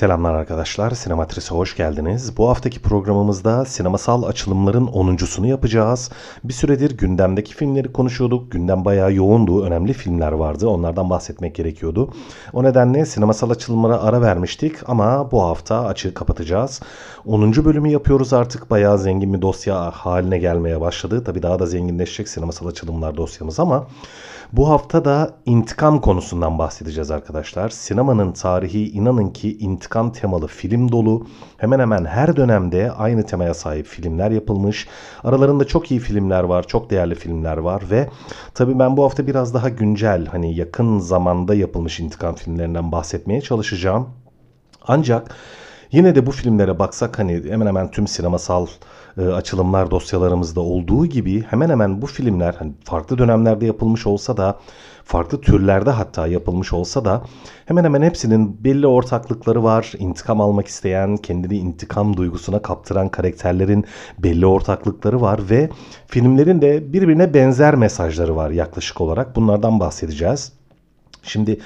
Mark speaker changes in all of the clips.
Speaker 1: Selamlar arkadaşlar, Sinematris'e hoş geldiniz. Bu haftaki programımızda sinemasal açılımların 10.sunu yapacağız. Bir süredir gündemdeki filmleri konuşuyorduk. Gündem bayağı yoğundu, önemli filmler vardı. Onlardan bahsetmek gerekiyordu. O nedenle sinemasal açılımlara ara vermiştik ama bu hafta açığı kapatacağız. 10. bölümü yapıyoruz artık. Bayağı zengin bir dosya haline gelmeye başladı. Tabii daha da zenginleşecek sinemasal açılımlar dosyamız ama... Bu hafta da intikam konusundan bahsedeceğiz arkadaşlar. Sinemanın tarihi inanın ki intikam temalı film dolu. Hemen hemen her dönemde aynı temaya sahip filmler yapılmış. Aralarında çok iyi filmler var, çok değerli filmler var ve tabii ben bu hafta biraz daha güncel hani yakın zamanda yapılmış intikam filmlerinden bahsetmeye çalışacağım. Ancak Yine de bu filmlere baksak hani hemen hemen tüm sinemasal e, açılımlar dosyalarımızda olduğu gibi hemen hemen bu filmler hani farklı dönemlerde yapılmış olsa da farklı türlerde hatta yapılmış olsa da hemen hemen hepsinin belli ortaklıkları var. İntikam almak isteyen, kendini intikam duygusuna kaptıran karakterlerin belli ortaklıkları var ve filmlerin de birbirine benzer mesajları var yaklaşık olarak. Bunlardan bahsedeceğiz. Şimdi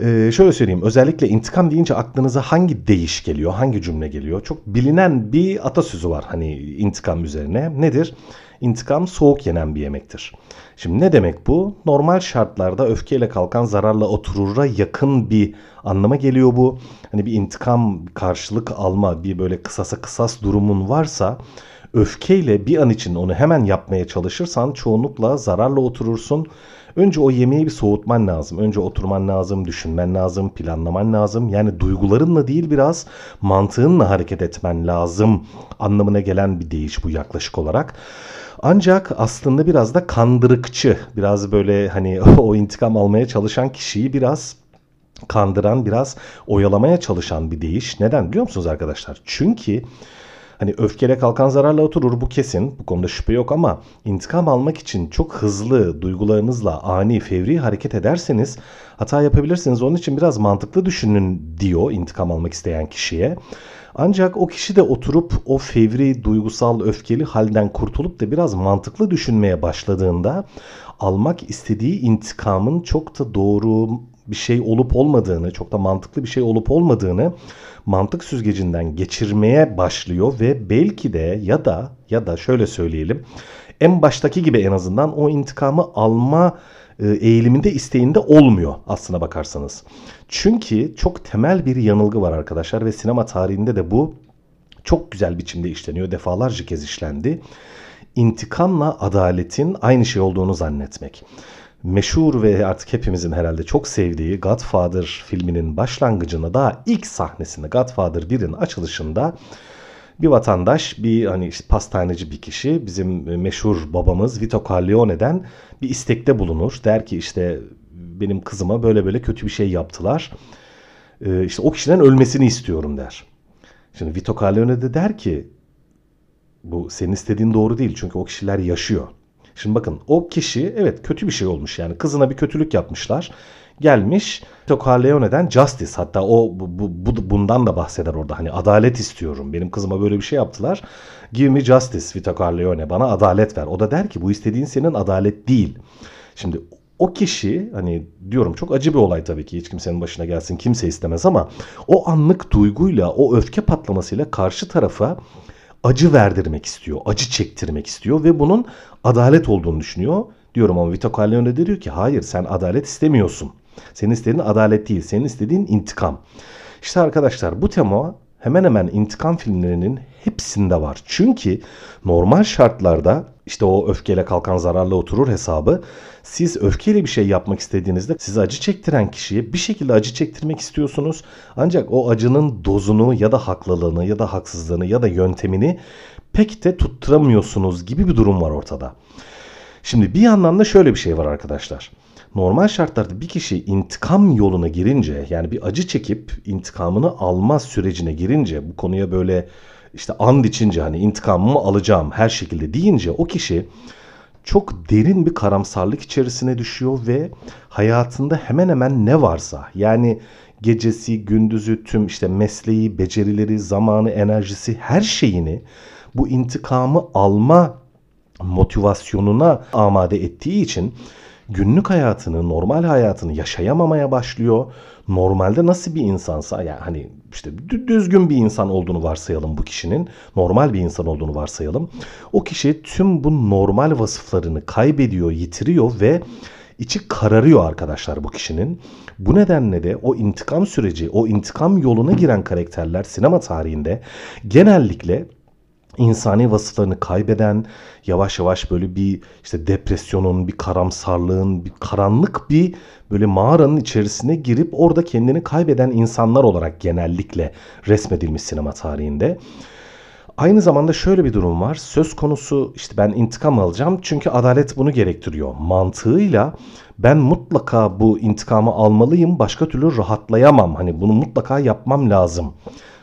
Speaker 1: ee, şöyle söyleyeyim özellikle intikam deyince aklınıza hangi deyiş geliyor hangi cümle geliyor çok bilinen bir atasözü var hani intikam üzerine nedir? İntikam soğuk yenen bir yemektir. Şimdi ne demek bu? Normal şartlarda öfkeyle kalkan zararla oturura yakın bir anlama geliyor bu. Hani bir intikam karşılık alma bir böyle kısasa kısas durumun varsa öfkeyle bir an için onu hemen yapmaya çalışırsan çoğunlukla zararla oturursun Önce o yemeği bir soğutman lazım. Önce oturman lazım, düşünmen lazım, planlaman lazım. Yani duygularınla değil biraz mantığınla hareket etmen lazım anlamına gelen bir deyiş bu yaklaşık olarak. Ancak aslında biraz da kandırıkçı, biraz böyle hani o intikam almaya çalışan kişiyi biraz kandıran, biraz oyalamaya çalışan bir deyiş. Neden biliyor musunuz arkadaşlar? Çünkü Hani öfkeyle kalkan zararla oturur bu kesin. Bu konuda şüphe yok ama intikam almak için çok hızlı duygularınızla ani fevri hareket ederseniz hata yapabilirsiniz. Onun için biraz mantıklı düşünün diyor intikam almak isteyen kişiye. Ancak o kişi de oturup o fevri, duygusal, öfkeli halden kurtulup da biraz mantıklı düşünmeye başladığında almak istediği intikamın çok da doğru bir şey olup olmadığını, çok da mantıklı bir şey olup olmadığını mantık süzgecinden geçirmeye başlıyor ve belki de ya da ya da şöyle söyleyelim en baştaki gibi en azından o intikamı alma e, eğiliminde isteğinde olmuyor aslına bakarsanız. Çünkü çok temel bir yanılgı var arkadaşlar ve sinema tarihinde de bu çok güzel biçimde işleniyor. Defalarca kez işlendi. İntikamla adaletin aynı şey olduğunu zannetmek meşhur ve artık hepimizin herhalde çok sevdiği Godfather filminin başlangıcına daha ilk sahnesinde Godfather 1'in açılışında bir vatandaş, bir hani işte pastaneci bir kişi, bizim meşhur babamız Vito Corleone'den bir istekte bulunur. Der ki işte benim kızıma böyle böyle kötü bir şey yaptılar. Ee, işte o kişiden ölmesini istiyorum der. Şimdi Vito Corleone de der ki bu senin istediğin doğru değil çünkü o kişiler yaşıyor. Şimdi bakın o kişi evet kötü bir şey olmuş yani kızına bir kötülük yapmışlar. Gelmiş Vito Corleone'den justice hatta o bu, bu, bundan da bahseder orada hani adalet istiyorum. Benim kızıma böyle bir şey yaptılar. Give me justice Vito Corleone bana adalet ver. O da der ki bu istediğin senin adalet değil. Şimdi o kişi hani diyorum çok acı bir olay tabii ki hiç kimsenin başına gelsin kimse istemez ama o anlık duyguyla o öfke patlamasıyla karşı tarafa acı verdirmek istiyor, acı çektirmek istiyor ve bunun adalet olduğunu düşünüyor. Diyorum ama Vito Corleone de diyor ki hayır sen adalet istemiyorsun. Senin istediğin adalet değil, senin istediğin intikam. İşte arkadaşlar bu tema hemen hemen intikam filmlerinin hepsinde var. Çünkü normal şartlarda işte o öfkeyle kalkan zararla oturur hesabı. Siz öfkeyle bir şey yapmak istediğinizde size acı çektiren kişiye bir şekilde acı çektirmek istiyorsunuz. Ancak o acının dozunu ya da haklılığını ya da haksızlığını ya da yöntemini pek de tutturamıyorsunuz gibi bir durum var ortada. Şimdi bir yandan da şöyle bir şey var arkadaşlar. Normal şartlarda bir kişi intikam yoluna girince yani bir acı çekip intikamını alma sürecine girince bu konuya böyle işte and içince hani intikamımı alacağım her şekilde deyince o kişi çok derin bir karamsarlık içerisine düşüyor ve hayatında hemen hemen ne varsa yani gecesi, gündüzü, tüm işte mesleği, becerileri, zamanı, enerjisi her şeyini bu intikamı alma motivasyonuna amade ettiği için günlük hayatını, normal hayatını yaşayamamaya başlıyor. Normalde nasıl bir insansa yani hani işte düzgün bir insan olduğunu varsayalım bu kişinin. Normal bir insan olduğunu varsayalım. O kişi tüm bu normal vasıflarını kaybediyor, yitiriyor ve içi kararıyor arkadaşlar bu kişinin. Bu nedenle de o intikam süreci, o intikam yoluna giren karakterler sinema tarihinde genellikle insani vasıflarını kaybeden, yavaş yavaş böyle bir işte depresyonun, bir karamsarlığın, bir karanlık bir böyle mağaranın içerisine girip orada kendini kaybeden insanlar olarak genellikle resmedilmiş sinema tarihinde. Aynı zamanda şöyle bir durum var. Söz konusu işte ben intikam alacağım çünkü adalet bunu gerektiriyor. Mantığıyla ben mutlaka bu intikamı almalıyım başka türlü rahatlayamam. Hani bunu mutlaka yapmam lazım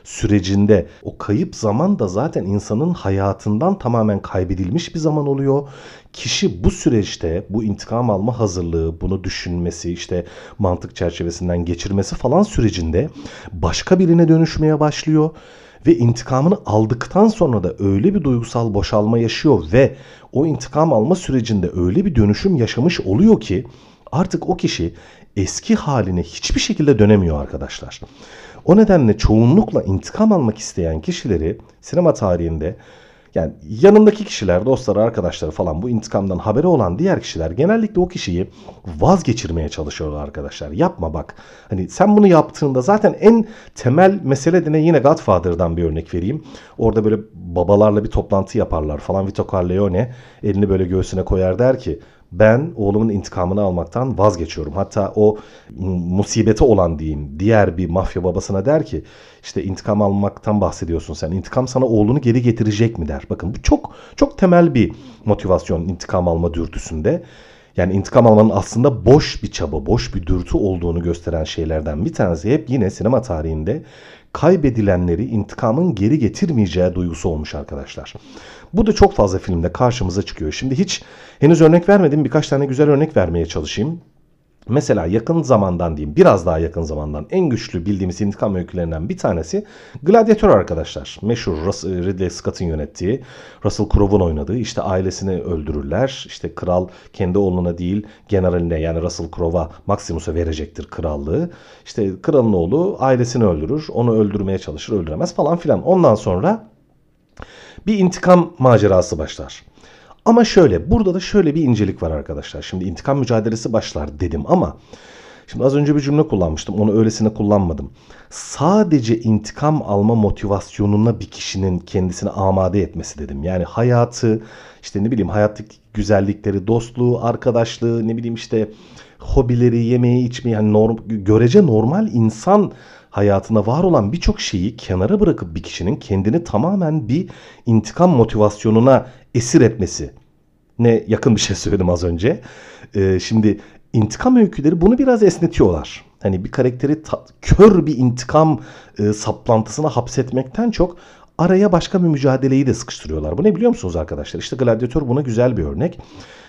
Speaker 1: sürecinde o kayıp zaman da zaten insanın hayatından tamamen kaybedilmiş bir zaman oluyor. Kişi bu süreçte bu intikam alma hazırlığı, bunu düşünmesi, işte mantık çerçevesinden geçirmesi falan sürecinde başka birine dönüşmeye başlıyor ve intikamını aldıktan sonra da öyle bir duygusal boşalma yaşıyor ve o intikam alma sürecinde öyle bir dönüşüm yaşamış oluyor ki artık o kişi eski haline hiçbir şekilde dönemiyor arkadaşlar. O nedenle çoğunlukla intikam almak isteyen kişileri sinema tarihinde yani yanındaki kişiler, dostları, arkadaşları falan bu intikamdan haberi olan diğer kişiler genellikle o kişiyi vazgeçirmeye çalışıyorlar arkadaşlar. Yapma bak. Hani sen bunu yaptığında zaten en temel mesele de ne yine Godfather'dan bir örnek vereyim. Orada böyle babalarla bir toplantı yaparlar falan. Vito Corleone elini böyle göğsüne koyar der ki ben oğlumun intikamını almaktan vazgeçiyorum. Hatta o musibete olan diyeyim diğer bir mafya babasına der ki işte intikam almaktan bahsediyorsun sen. İntikam sana oğlunu geri getirecek mi der. Bakın bu çok çok temel bir motivasyon intikam alma dürtüsünde. Yani intikam almanın aslında boş bir çaba, boş bir dürtü olduğunu gösteren şeylerden bir tanesi hep yine sinema tarihinde kaybedilenleri intikamın geri getirmeyeceği duygusu olmuş arkadaşlar. Bu da çok fazla filmde karşımıza çıkıyor. Şimdi hiç henüz örnek vermedim. Birkaç tane güzel örnek vermeye çalışayım. Mesela yakın zamandan diyeyim biraz daha yakın zamandan en güçlü bildiğimiz intikam öykülerinden bir tanesi Gladiator arkadaşlar. Meşhur Ridley Scott'ın yönettiği Russell Crowe'un oynadığı işte ailesini öldürürler. İşte kral kendi oğluna değil generaline yani Russell Crowe'a Maximus'a verecektir krallığı. İşte kralın oğlu ailesini öldürür. Onu öldürmeye çalışır öldüremez falan filan. Ondan sonra bir intikam macerası başlar. Ama şöyle burada da şöyle bir incelik var arkadaşlar. Şimdi intikam mücadelesi başlar dedim ama şimdi az önce bir cümle kullanmıştım. Onu öylesine kullanmadım. Sadece intikam alma motivasyonuna bir kişinin kendisini amade etmesi dedim. Yani hayatı işte ne bileyim hayattaki güzellikleri, dostluğu, arkadaşlığı, ne bileyim işte hobileri, yemeği, içmeyi yani norm, görece normal insan hayatında var olan birçok şeyi kenara bırakıp bir kişinin kendini tamamen bir intikam motivasyonuna esir etmesi. Ne yakın bir şey söyledim az önce. Ee, şimdi intikam öyküleri bunu biraz esnetiyorlar. Hani bir karakteri ta- kör bir intikam e, saplantısına hapsetmekten çok araya başka bir mücadeleyi de sıkıştırıyorlar. Bu ne biliyor musunuz arkadaşlar? İşte Gladiator buna güzel bir örnek.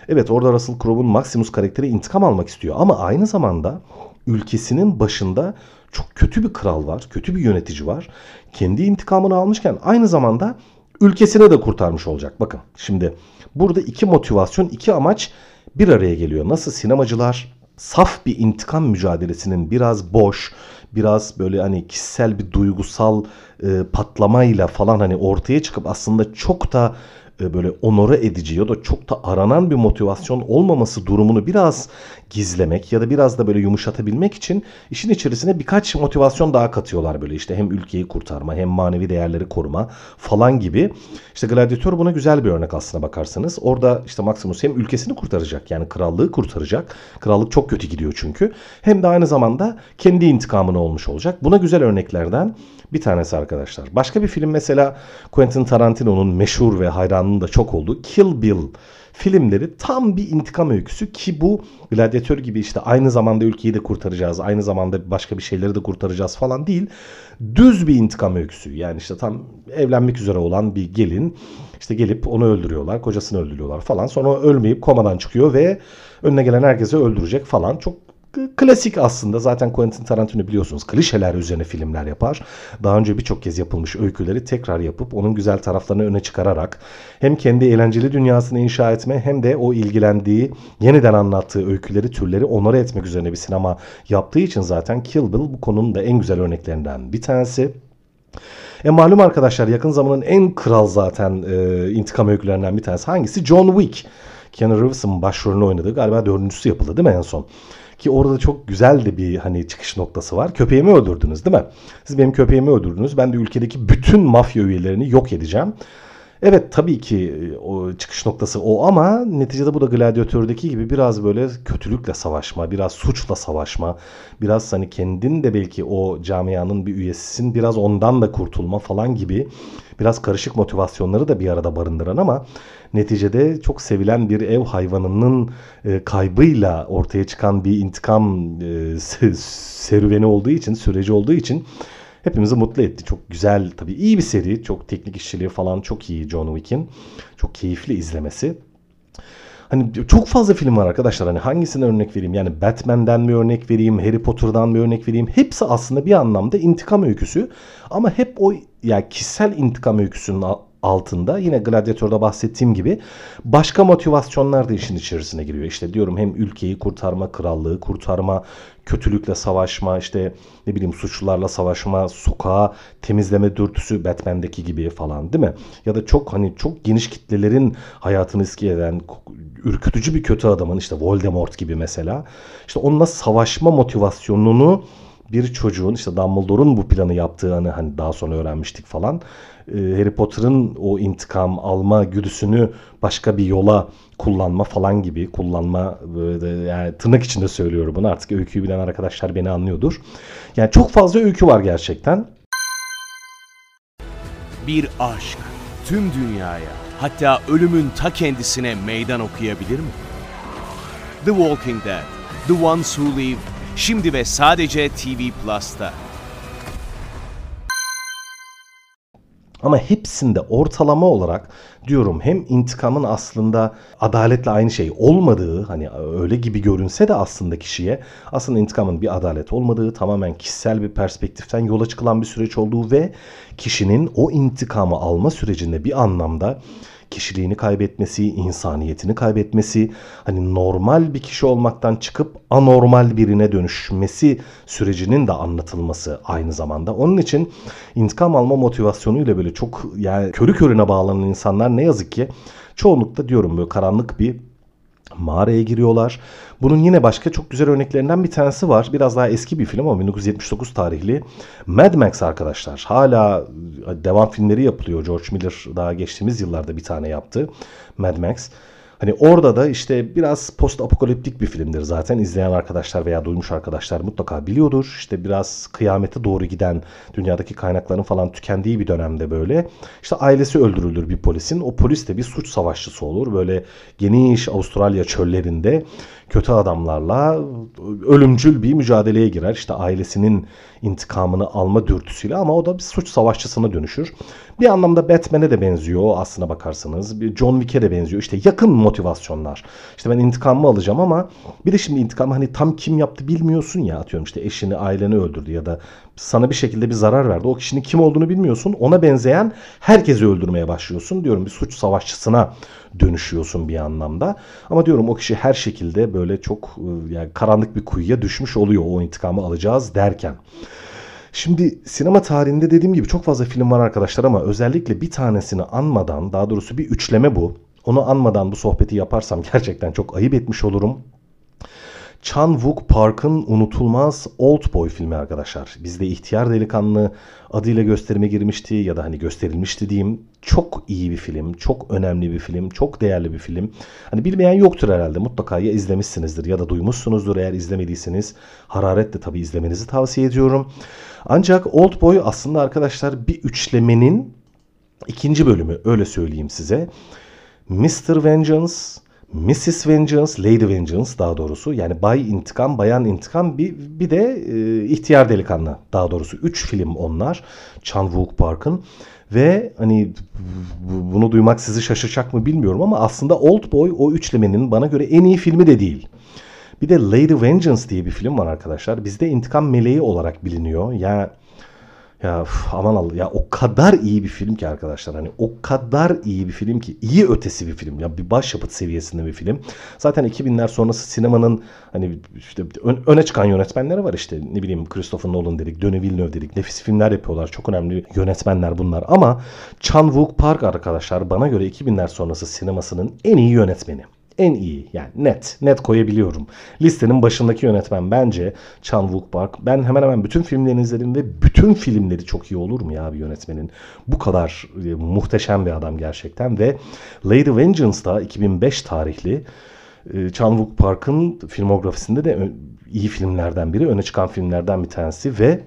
Speaker 1: Evet orada Russell Crowe'un Maximus karakteri intikam almak istiyor ama aynı zamanda ülkesinin başında çok kötü bir kral var, kötü bir yönetici var. Kendi intikamını almışken aynı zamanda ülkesini de kurtarmış olacak. Bakın şimdi burada iki motivasyon, iki amaç bir araya geliyor. Nasıl sinemacılar saf bir intikam mücadelesinin biraz boş, biraz böyle hani kişisel bir duygusal e, patlamayla falan hani ortaya çıkıp aslında çok da böyle onore edici ya da çok da aranan bir motivasyon olmaması durumunu biraz gizlemek ya da biraz da böyle yumuşatabilmek için işin içerisine birkaç motivasyon daha katıyorlar böyle işte hem ülkeyi kurtarma hem manevi değerleri koruma falan gibi. İşte Gladiator buna güzel bir örnek aslına bakarsanız. Orada işte Maximus hem ülkesini kurtaracak yani krallığı kurtaracak. Krallık çok kötü gidiyor çünkü. Hem de aynı zamanda kendi intikamını olmuş olacak. Buna güzel örneklerden bir tanesi arkadaşlar. Başka bir film mesela Quentin Tarantino'nun meşhur ve hayranının da çok olduğu Kill Bill filmleri tam bir intikam öyküsü ki bu gladyatör gibi işte aynı zamanda ülkeyi de kurtaracağız, aynı zamanda başka bir şeyleri de kurtaracağız falan değil. Düz bir intikam öyküsü. Yani işte tam evlenmek üzere olan bir gelin işte gelip onu öldürüyorlar, kocasını öldürüyorlar falan. Sonra ölmeyip komadan çıkıyor ve önüne gelen herkesi öldürecek falan. Çok klasik aslında. Zaten Quentin Tarantino biliyorsunuz klişeler üzerine filmler yapar. Daha önce birçok kez yapılmış öyküleri tekrar yapıp onun güzel taraflarını öne çıkararak hem kendi eğlenceli dünyasını inşa etme hem de o ilgilendiği, yeniden anlattığı öyküleri, türleri onore etmek üzerine bir sinema yaptığı için zaten Kill Bill bu konunun da en güzel örneklerinden bir tanesi. E malum arkadaşlar yakın zamanın en kral zaten e, intikam öykülerinden bir tanesi hangisi? John Wick. Keanu Reeves'ın başrolünü oynadığı galiba dördüncüsü yapıldı değil mi en son? Ki orada çok güzel de bir hani çıkış noktası var. Köpeğimi öldürdünüz değil mi? Siz benim köpeğimi öldürdünüz. Ben de ülkedeki bütün mafya üyelerini yok edeceğim. Evet tabii ki e, o çıkış noktası o ama neticede bu da Gladiatör'deki gibi biraz böyle kötülükle savaşma, biraz suçla savaşma, biraz hani kendin de belki o camianın bir üyesisin, biraz ondan da kurtulma falan gibi biraz karışık motivasyonları da bir arada barındıran ama neticede çok sevilen bir ev hayvanının e, kaybıyla ortaya çıkan bir intikam e, serüveni olduğu için, süreci olduğu için hepimizi mutlu etti. Çok güzel tabii iyi bir seri. Çok teknik işçiliği falan çok iyi John Wick'in. Çok keyifli izlemesi. Hani çok fazla film var arkadaşlar. Hani hangisine örnek vereyim? Yani Batman'den mi örnek vereyim? Harry Potter'dan mı örnek vereyim? Hepsi aslında bir anlamda intikam öyküsü. Ama hep o ya yani kişisel intikam öyküsünün altında yine Gladiator'da bahsettiğim gibi başka motivasyonlar da işin içerisine giriyor. İşte diyorum hem ülkeyi kurtarma, krallığı kurtarma, kötülükle savaşma, işte ne bileyim suçlularla savaşma, sokağa temizleme dürtüsü Batman'deki gibi falan değil mi? Ya da çok hani çok geniş kitlelerin hayatını riske eden ürkütücü bir kötü adamın işte Voldemort gibi mesela. İşte onunla savaşma motivasyonunu bir çocuğun işte Dumbledore'un bu planı yaptığını hani daha sonra öğrenmiştik falan. Ee, Harry Potter'ın o intikam alma güdüsünü başka bir yola kullanma falan gibi kullanma yani tırnak içinde söylüyorum bunu artık öyküyü bilen arkadaşlar beni anlıyordur. Yani çok fazla öykü var gerçekten.
Speaker 2: Bir aşk tüm dünyaya hatta ölümün ta kendisine meydan okuyabilir mi? The Walking Dead, The Ones Who Live Şimdi ve sadece TV Plus'ta.
Speaker 1: Ama hepsinde ortalama olarak diyorum hem intikamın aslında adaletle aynı şey olmadığı hani öyle gibi görünse de aslında kişiye aslında intikamın bir adalet olmadığı tamamen kişisel bir perspektiften yola çıkılan bir süreç olduğu ve kişinin o intikamı alma sürecinde bir anlamda kişiliğini kaybetmesi, insaniyetini kaybetmesi, hani normal bir kişi olmaktan çıkıp anormal birine dönüşmesi sürecinin de anlatılması aynı zamanda. Onun için intikam alma motivasyonuyla böyle çok yani körü körüne bağlanan insanlar ne yazık ki çoğunlukla diyorum böyle karanlık bir mağaraya giriyorlar. Bunun yine başka çok güzel örneklerinden bir tanesi var. Biraz daha eski bir film ama 1979 tarihli. Mad Max arkadaşlar. Hala devam filmleri yapılıyor. George Miller daha geçtiğimiz yıllarda bir tane yaptı. Mad Max. Hani orada da işte biraz post apokaliptik bir filmdir zaten. izleyen arkadaşlar veya duymuş arkadaşlar mutlaka biliyordur. İşte biraz kıyamete doğru giden dünyadaki kaynakların falan tükendiği bir dönemde böyle. İşte ailesi öldürülür bir polisin. O polis de bir suç savaşçısı olur. Böyle geniş Avustralya çöllerinde kötü adamlarla ölümcül bir mücadeleye girer. İşte ailesinin intikamını alma dürtüsüyle ama o da bir suç savaşçısına dönüşür. Bir anlamda Batman'e de benziyor aslına bakarsanız. John Wick'e de benziyor. İşte yakın motivasyonlar. İşte ben intikamımı alacağım ama bir de şimdi intikam hani tam kim yaptı bilmiyorsun ya atıyorum işte eşini aileni öldürdü ya da sana bir şekilde bir zarar verdi. O kişinin kim olduğunu bilmiyorsun. Ona benzeyen herkesi öldürmeye başlıyorsun. Diyorum bir suç savaşçısına dönüşüyorsun bir anlamda. Ama diyorum o kişi her şekilde böyle çok ıı, yani karanlık bir kuyuya düşmüş oluyor o intikamı alacağız derken. Şimdi sinema tarihinde dediğim gibi çok fazla film var arkadaşlar ama özellikle bir tanesini anmadan daha doğrusu bir üçleme bu. Onu anmadan bu sohbeti yaparsam gerçekten çok ayıp etmiş olurum. Chan Wook Park'ın unutulmaz Old Boy filmi arkadaşlar. Bizde ihtiyar delikanlı adıyla gösterime girmişti ya da hani gösterilmişti diyeyim. Çok iyi bir film, çok önemli bir film, çok değerli bir film. Hani bilmeyen yoktur herhalde. Mutlaka ya izlemişsinizdir ya da duymuşsunuzdur eğer izlemediyseniz. Hararetle tabii izlemenizi tavsiye ediyorum. Ancak Old Boy aslında arkadaşlar bir üçlemenin ikinci bölümü öyle söyleyeyim size. Mr. Vengeance, Mrs. Vengeance, Lady Vengeance daha doğrusu yani Bay İntikam, Bayan İntikam bir, bir de e, İhtiyar Delikanlı daha doğrusu. Üç film onlar Chan Wook Park'ın ve hani bunu duymak sizi şaşıracak mı bilmiyorum ama aslında Old Boy o üçlemenin bana göre en iyi filmi de değil. Bir de Lady Vengeance diye bir film var arkadaşlar. Bizde intikam meleği olarak biliniyor. Ya yani ya üf, aman Allah ya o kadar iyi bir film ki arkadaşlar hani o kadar iyi bir film ki iyi ötesi bir film ya bir başyapıt seviyesinde bir film. Zaten 2000'ler sonrası sinemanın hani işte öne çıkan yönetmenleri var işte ne bileyim Christopher Nolan dedik, Denis Villeneuve dedik. Nefis filmler yapıyorlar. Çok önemli yönetmenler bunlar ama Chan Wook Park arkadaşlar bana göre 2000'ler sonrası sinemasının en iyi yönetmeni en iyi yani net net koyabiliyorum. Listenin başındaki yönetmen bence Chan Wook Park. Ben hemen hemen bütün filmlerini izledim ve bütün filmleri çok iyi olur mu ya bir yönetmenin? Bu kadar e, muhteşem bir adam gerçekten ve Lady Vengeance'da 2005 tarihli e, Chan Wook Park'ın filmografisinde de iyi filmlerden biri, öne çıkan filmlerden bir tanesi ve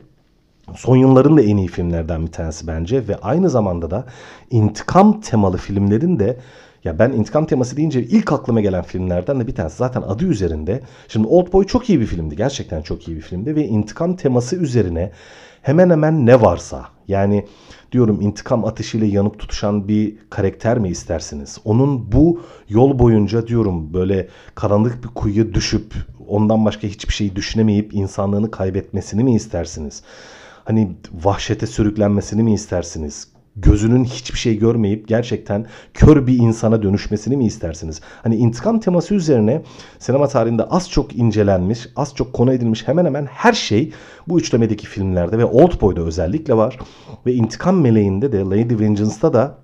Speaker 1: son yılların da en iyi filmlerden bir tanesi bence ve aynı zamanda da intikam temalı filmlerin de ya ben intikam teması deyince ilk aklıma gelen filmlerden de bir tanesi. Zaten adı üzerinde. Şimdi Old Boy çok iyi bir filmdi. Gerçekten çok iyi bir filmdi. Ve intikam teması üzerine hemen hemen ne varsa. Yani diyorum intikam ateşiyle yanıp tutuşan bir karakter mi istersiniz? Onun bu yol boyunca diyorum böyle karanlık bir kuyuya düşüp ondan başka hiçbir şey düşünemeyip insanlığını kaybetmesini mi istersiniz? Hani vahşete sürüklenmesini mi istersiniz? Gözünün hiçbir şey görmeyip gerçekten kör bir insana dönüşmesini mi istersiniz? Hani intikam teması üzerine sinema tarihinde az çok incelenmiş, az çok konu edilmiş hemen hemen her şey bu üçlemedeki filmlerde ve Old Boy'da özellikle var. Ve intikam meleğinde de Lady Vengeance'da da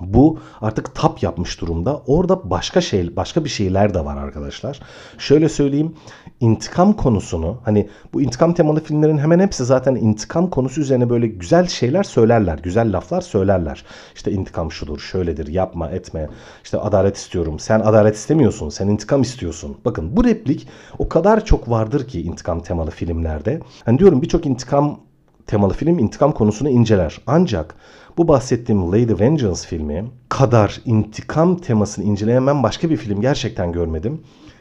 Speaker 1: bu artık tap yapmış durumda. Orada başka şey, başka bir şeyler de var arkadaşlar. Şöyle söyleyeyim, intikam konusunu hani bu intikam temalı filmlerin hemen hepsi zaten intikam konusu üzerine böyle güzel şeyler söylerler, güzel laflar söylerler. İşte intikam şudur, şöyledir, yapma, etme. İşte adalet istiyorum. Sen adalet istemiyorsun, sen intikam istiyorsun. Bakın bu replik o kadar çok vardır ki intikam temalı filmlerde. Hani diyorum birçok intikam temalı film intikam konusunu inceler. Ancak bu bahsettiğim Lady Vengeance filmi kadar intikam temasını inceleyen ben başka bir film gerçekten görmedim.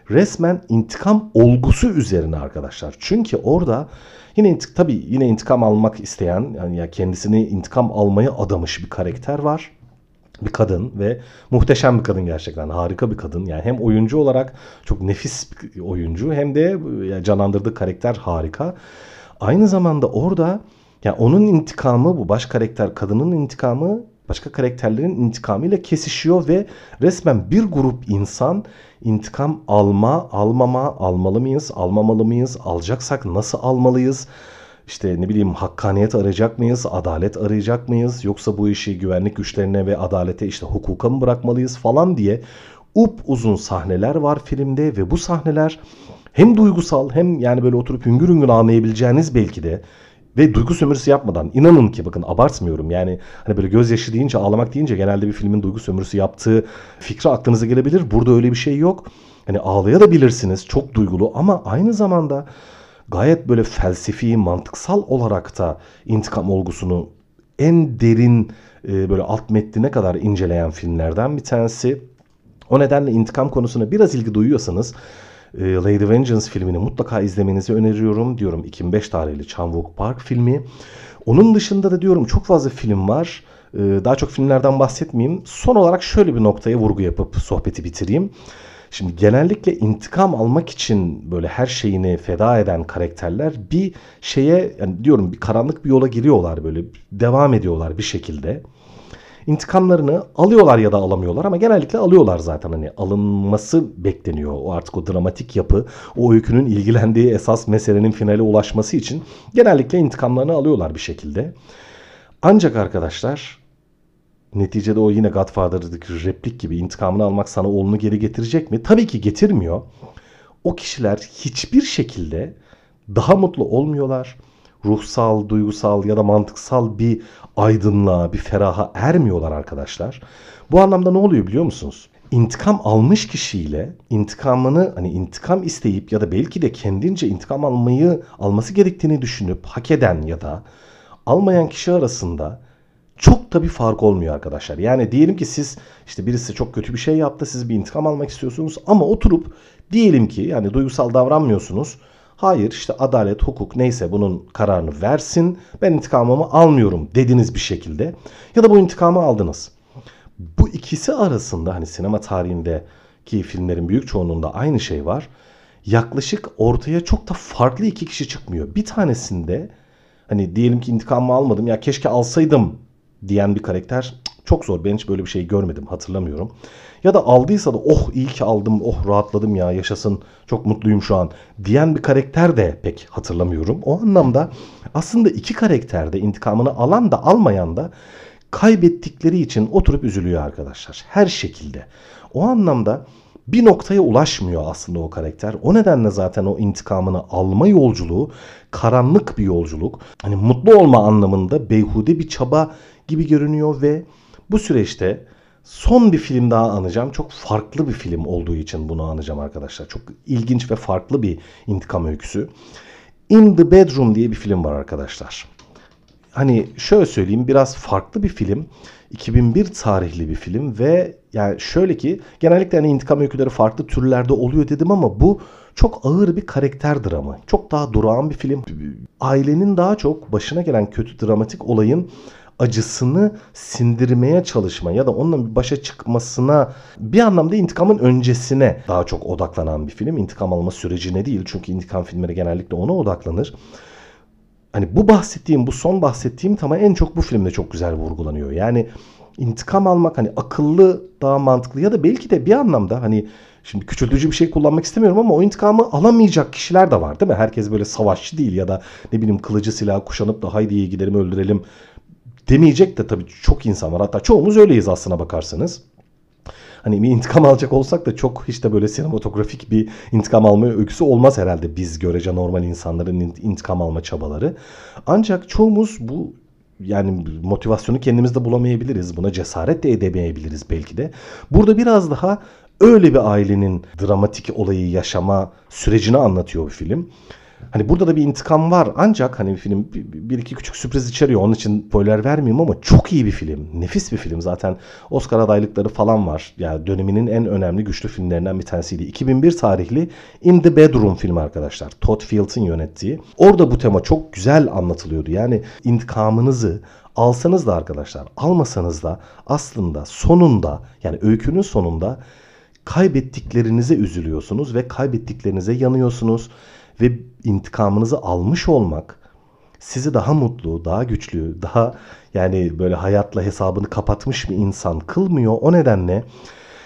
Speaker 1: Resmen intikam olgusu üzerine arkadaşlar. Çünkü orada yine tabii yine intikam almak isteyen yani ya kendisini intikam almaya adamış bir karakter var bir kadın ve muhteşem bir kadın gerçekten harika bir kadın yani hem oyuncu olarak çok nefis bir oyuncu hem de canlandırdığı karakter harika. Aynı zamanda orada yani onun intikamı bu baş karakter kadının intikamı başka karakterlerin intikamıyla kesişiyor ve resmen bir grup insan intikam alma, almama, almalı mıyız, almamalı mıyız, alacaksak nasıl almalıyız? İşte ne bileyim hakkaniyet arayacak mıyız, adalet arayacak mıyız yoksa bu işi güvenlik güçlerine ve adalete işte hukuka mı bırakmalıyız falan diye up uzun sahneler var filmde ve bu sahneler hem duygusal hem yani böyle oturup hüngür hüngür anlayabileceğiniz belki de ve duygu sömürüsü yapmadan inanın ki bakın abartmıyorum yani hani böyle gözyaşı deyince ağlamak deyince genelde bir filmin duygu sömürüsü yaptığı fikri aklınıza gelebilir. Burada öyle bir şey yok. Hani ağlayabilirsiniz çok duygulu ama aynı zamanda gayet böyle felsefi mantıksal olarak da intikam olgusunu en derin e, böyle alt metnine kadar inceleyen filmlerden bir tanesi. O nedenle intikam konusuna biraz ilgi duyuyorsanız ee, Lady Vengeance filmini mutlaka izlemenizi öneriyorum. Diyorum 2005 tarihli Chan Wook Park filmi. Onun dışında da diyorum çok fazla film var. Ee, daha çok filmlerden bahsetmeyeyim. Son olarak şöyle bir noktaya vurgu yapıp sohbeti bitireyim. Şimdi genellikle intikam almak için böyle her şeyini feda eden karakterler bir şeye yani diyorum bir karanlık bir yola giriyorlar böyle devam ediyorlar bir şekilde intikamlarını alıyorlar ya da alamıyorlar ama genellikle alıyorlar zaten hani alınması bekleniyor. O artık o dramatik yapı, o öykünün ilgilendiği esas meselenin finale ulaşması için genellikle intikamlarını alıyorlar bir şekilde. Ancak arkadaşlar neticede o yine Godfather'daki replik gibi intikamını almak sana oğlunu geri getirecek mi? Tabii ki getirmiyor. O kişiler hiçbir şekilde daha mutlu olmuyorlar ruhsal, duygusal ya da mantıksal bir aydınlığa, bir feraha ermiyorlar arkadaşlar. Bu anlamda ne oluyor biliyor musunuz? İntikam almış kişiyle intikamını hani intikam isteyip ya da belki de kendince intikam almayı alması gerektiğini düşünüp hak eden ya da almayan kişi arasında çok da bir fark olmuyor arkadaşlar. Yani diyelim ki siz işte birisi çok kötü bir şey yaptı. Siz bir intikam almak istiyorsunuz ama oturup diyelim ki yani duygusal davranmıyorsunuz. Hayır işte adalet, hukuk neyse bunun kararını versin. Ben intikamımı almıyorum dediniz bir şekilde. Ya da bu intikamı aldınız. Bu ikisi arasında hani sinema tarihindeki filmlerin büyük çoğunluğunda aynı şey var. Yaklaşık ortaya çok da farklı iki kişi çıkmıyor. Bir tanesinde hani diyelim ki intikamımı almadım ya keşke alsaydım diyen bir karakter çok zor. Ben hiç böyle bir şey görmedim hatırlamıyorum. Ya da aldıysa da oh iyi ki aldım oh rahatladım ya yaşasın çok mutluyum şu an diyen bir karakter de pek hatırlamıyorum. O anlamda aslında iki karakterde intikamını alan da almayan da kaybettikleri için oturup üzülüyor arkadaşlar. Her şekilde. O anlamda bir noktaya ulaşmıyor aslında o karakter. O nedenle zaten o intikamını alma yolculuğu karanlık bir yolculuk. Hani mutlu olma anlamında beyhude bir çaba gibi görünüyor ve bu süreçte son bir film daha anacağım. Çok farklı bir film olduğu için bunu anacağım arkadaşlar. Çok ilginç ve farklı bir intikam öyküsü. In the Bedroom diye bir film var arkadaşlar. Hani şöyle söyleyeyim biraz farklı bir film. 2001 tarihli bir film ve yani şöyle ki genellikle hani intikam öyküleri farklı türlerde oluyor dedim ama bu çok ağır bir karakter dramı. Çok daha durağan bir film. Ailenin daha çok başına gelen kötü dramatik olayın acısını sindirmeye çalışma ya da onunla bir başa çıkmasına bir anlamda intikamın öncesine daha çok odaklanan bir film. İntikam alma sürecine değil çünkü intikam filmleri genellikle ona odaklanır. Hani bu bahsettiğim, bu son bahsettiğim tamam en çok bu filmde çok güzel vurgulanıyor. Yani intikam almak hani akıllı, daha mantıklı ya da belki de bir anlamda hani şimdi küçültücü bir şey kullanmak istemiyorum ama o intikamı alamayacak kişiler de var değil mi? Herkes böyle savaşçı değil ya da ne bileyim kılıcı silah kuşanıp da haydi gidelim öldürelim demeyecek de tabii çok insan var. Hatta çoğumuz öyleyiz aslına bakarsanız. Hani bir intikam alacak olsak da çok hiç de böyle sinematografik bir intikam alma öyküsü olmaz herhalde biz görece normal insanların intikam alma çabaları. Ancak çoğumuz bu yani motivasyonu kendimizde bulamayabiliriz. Buna cesaret de edemeyebiliriz belki de. Burada biraz daha öyle bir ailenin dramatik olayı yaşama sürecini anlatıyor bu film. Hani burada da bir intikam var ancak hani film bir iki küçük sürpriz içeriyor. Onun için spoiler vermeyeyim ama çok iyi bir film. Nefis bir film. Zaten Oscar adaylıkları falan var. Yani döneminin en önemli güçlü filmlerinden bir tanesiydi. 2001 tarihli In the Bedroom filmi arkadaşlar. Todd Field'in yönettiği. Orada bu tema çok güzel anlatılıyordu. Yani intikamınızı alsanız da arkadaşlar almasanız da aslında sonunda yani öykünün sonunda kaybettiklerinize üzülüyorsunuz ve kaybettiklerinize yanıyorsunuz ve intikamınızı almış olmak sizi daha mutlu, daha güçlü, daha yani böyle hayatla hesabını kapatmış bir insan kılmıyor. O nedenle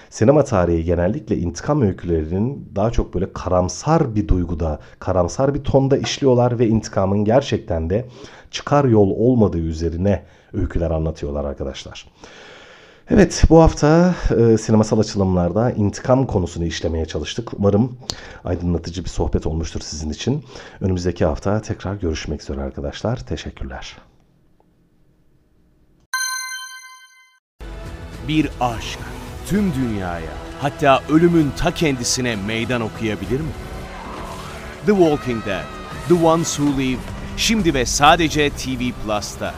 Speaker 1: sinema tarihi genellikle intikam öykülerinin daha çok böyle karamsar bir duyguda, karamsar bir tonda işliyorlar ve intikamın gerçekten de çıkar yol olmadığı üzerine öyküler anlatıyorlar arkadaşlar. Evet bu hafta e, sinemasal açılımlarda intikam konusunu işlemeye çalıştık. Umarım aydınlatıcı bir sohbet olmuştur sizin için. Önümüzdeki hafta tekrar görüşmek üzere arkadaşlar. Teşekkürler.
Speaker 2: Bir aşk tüm dünyaya hatta ölümün ta kendisine meydan okuyabilir mi? The Walking Dead, The Ones Who Live şimdi ve sadece TV Plus'ta.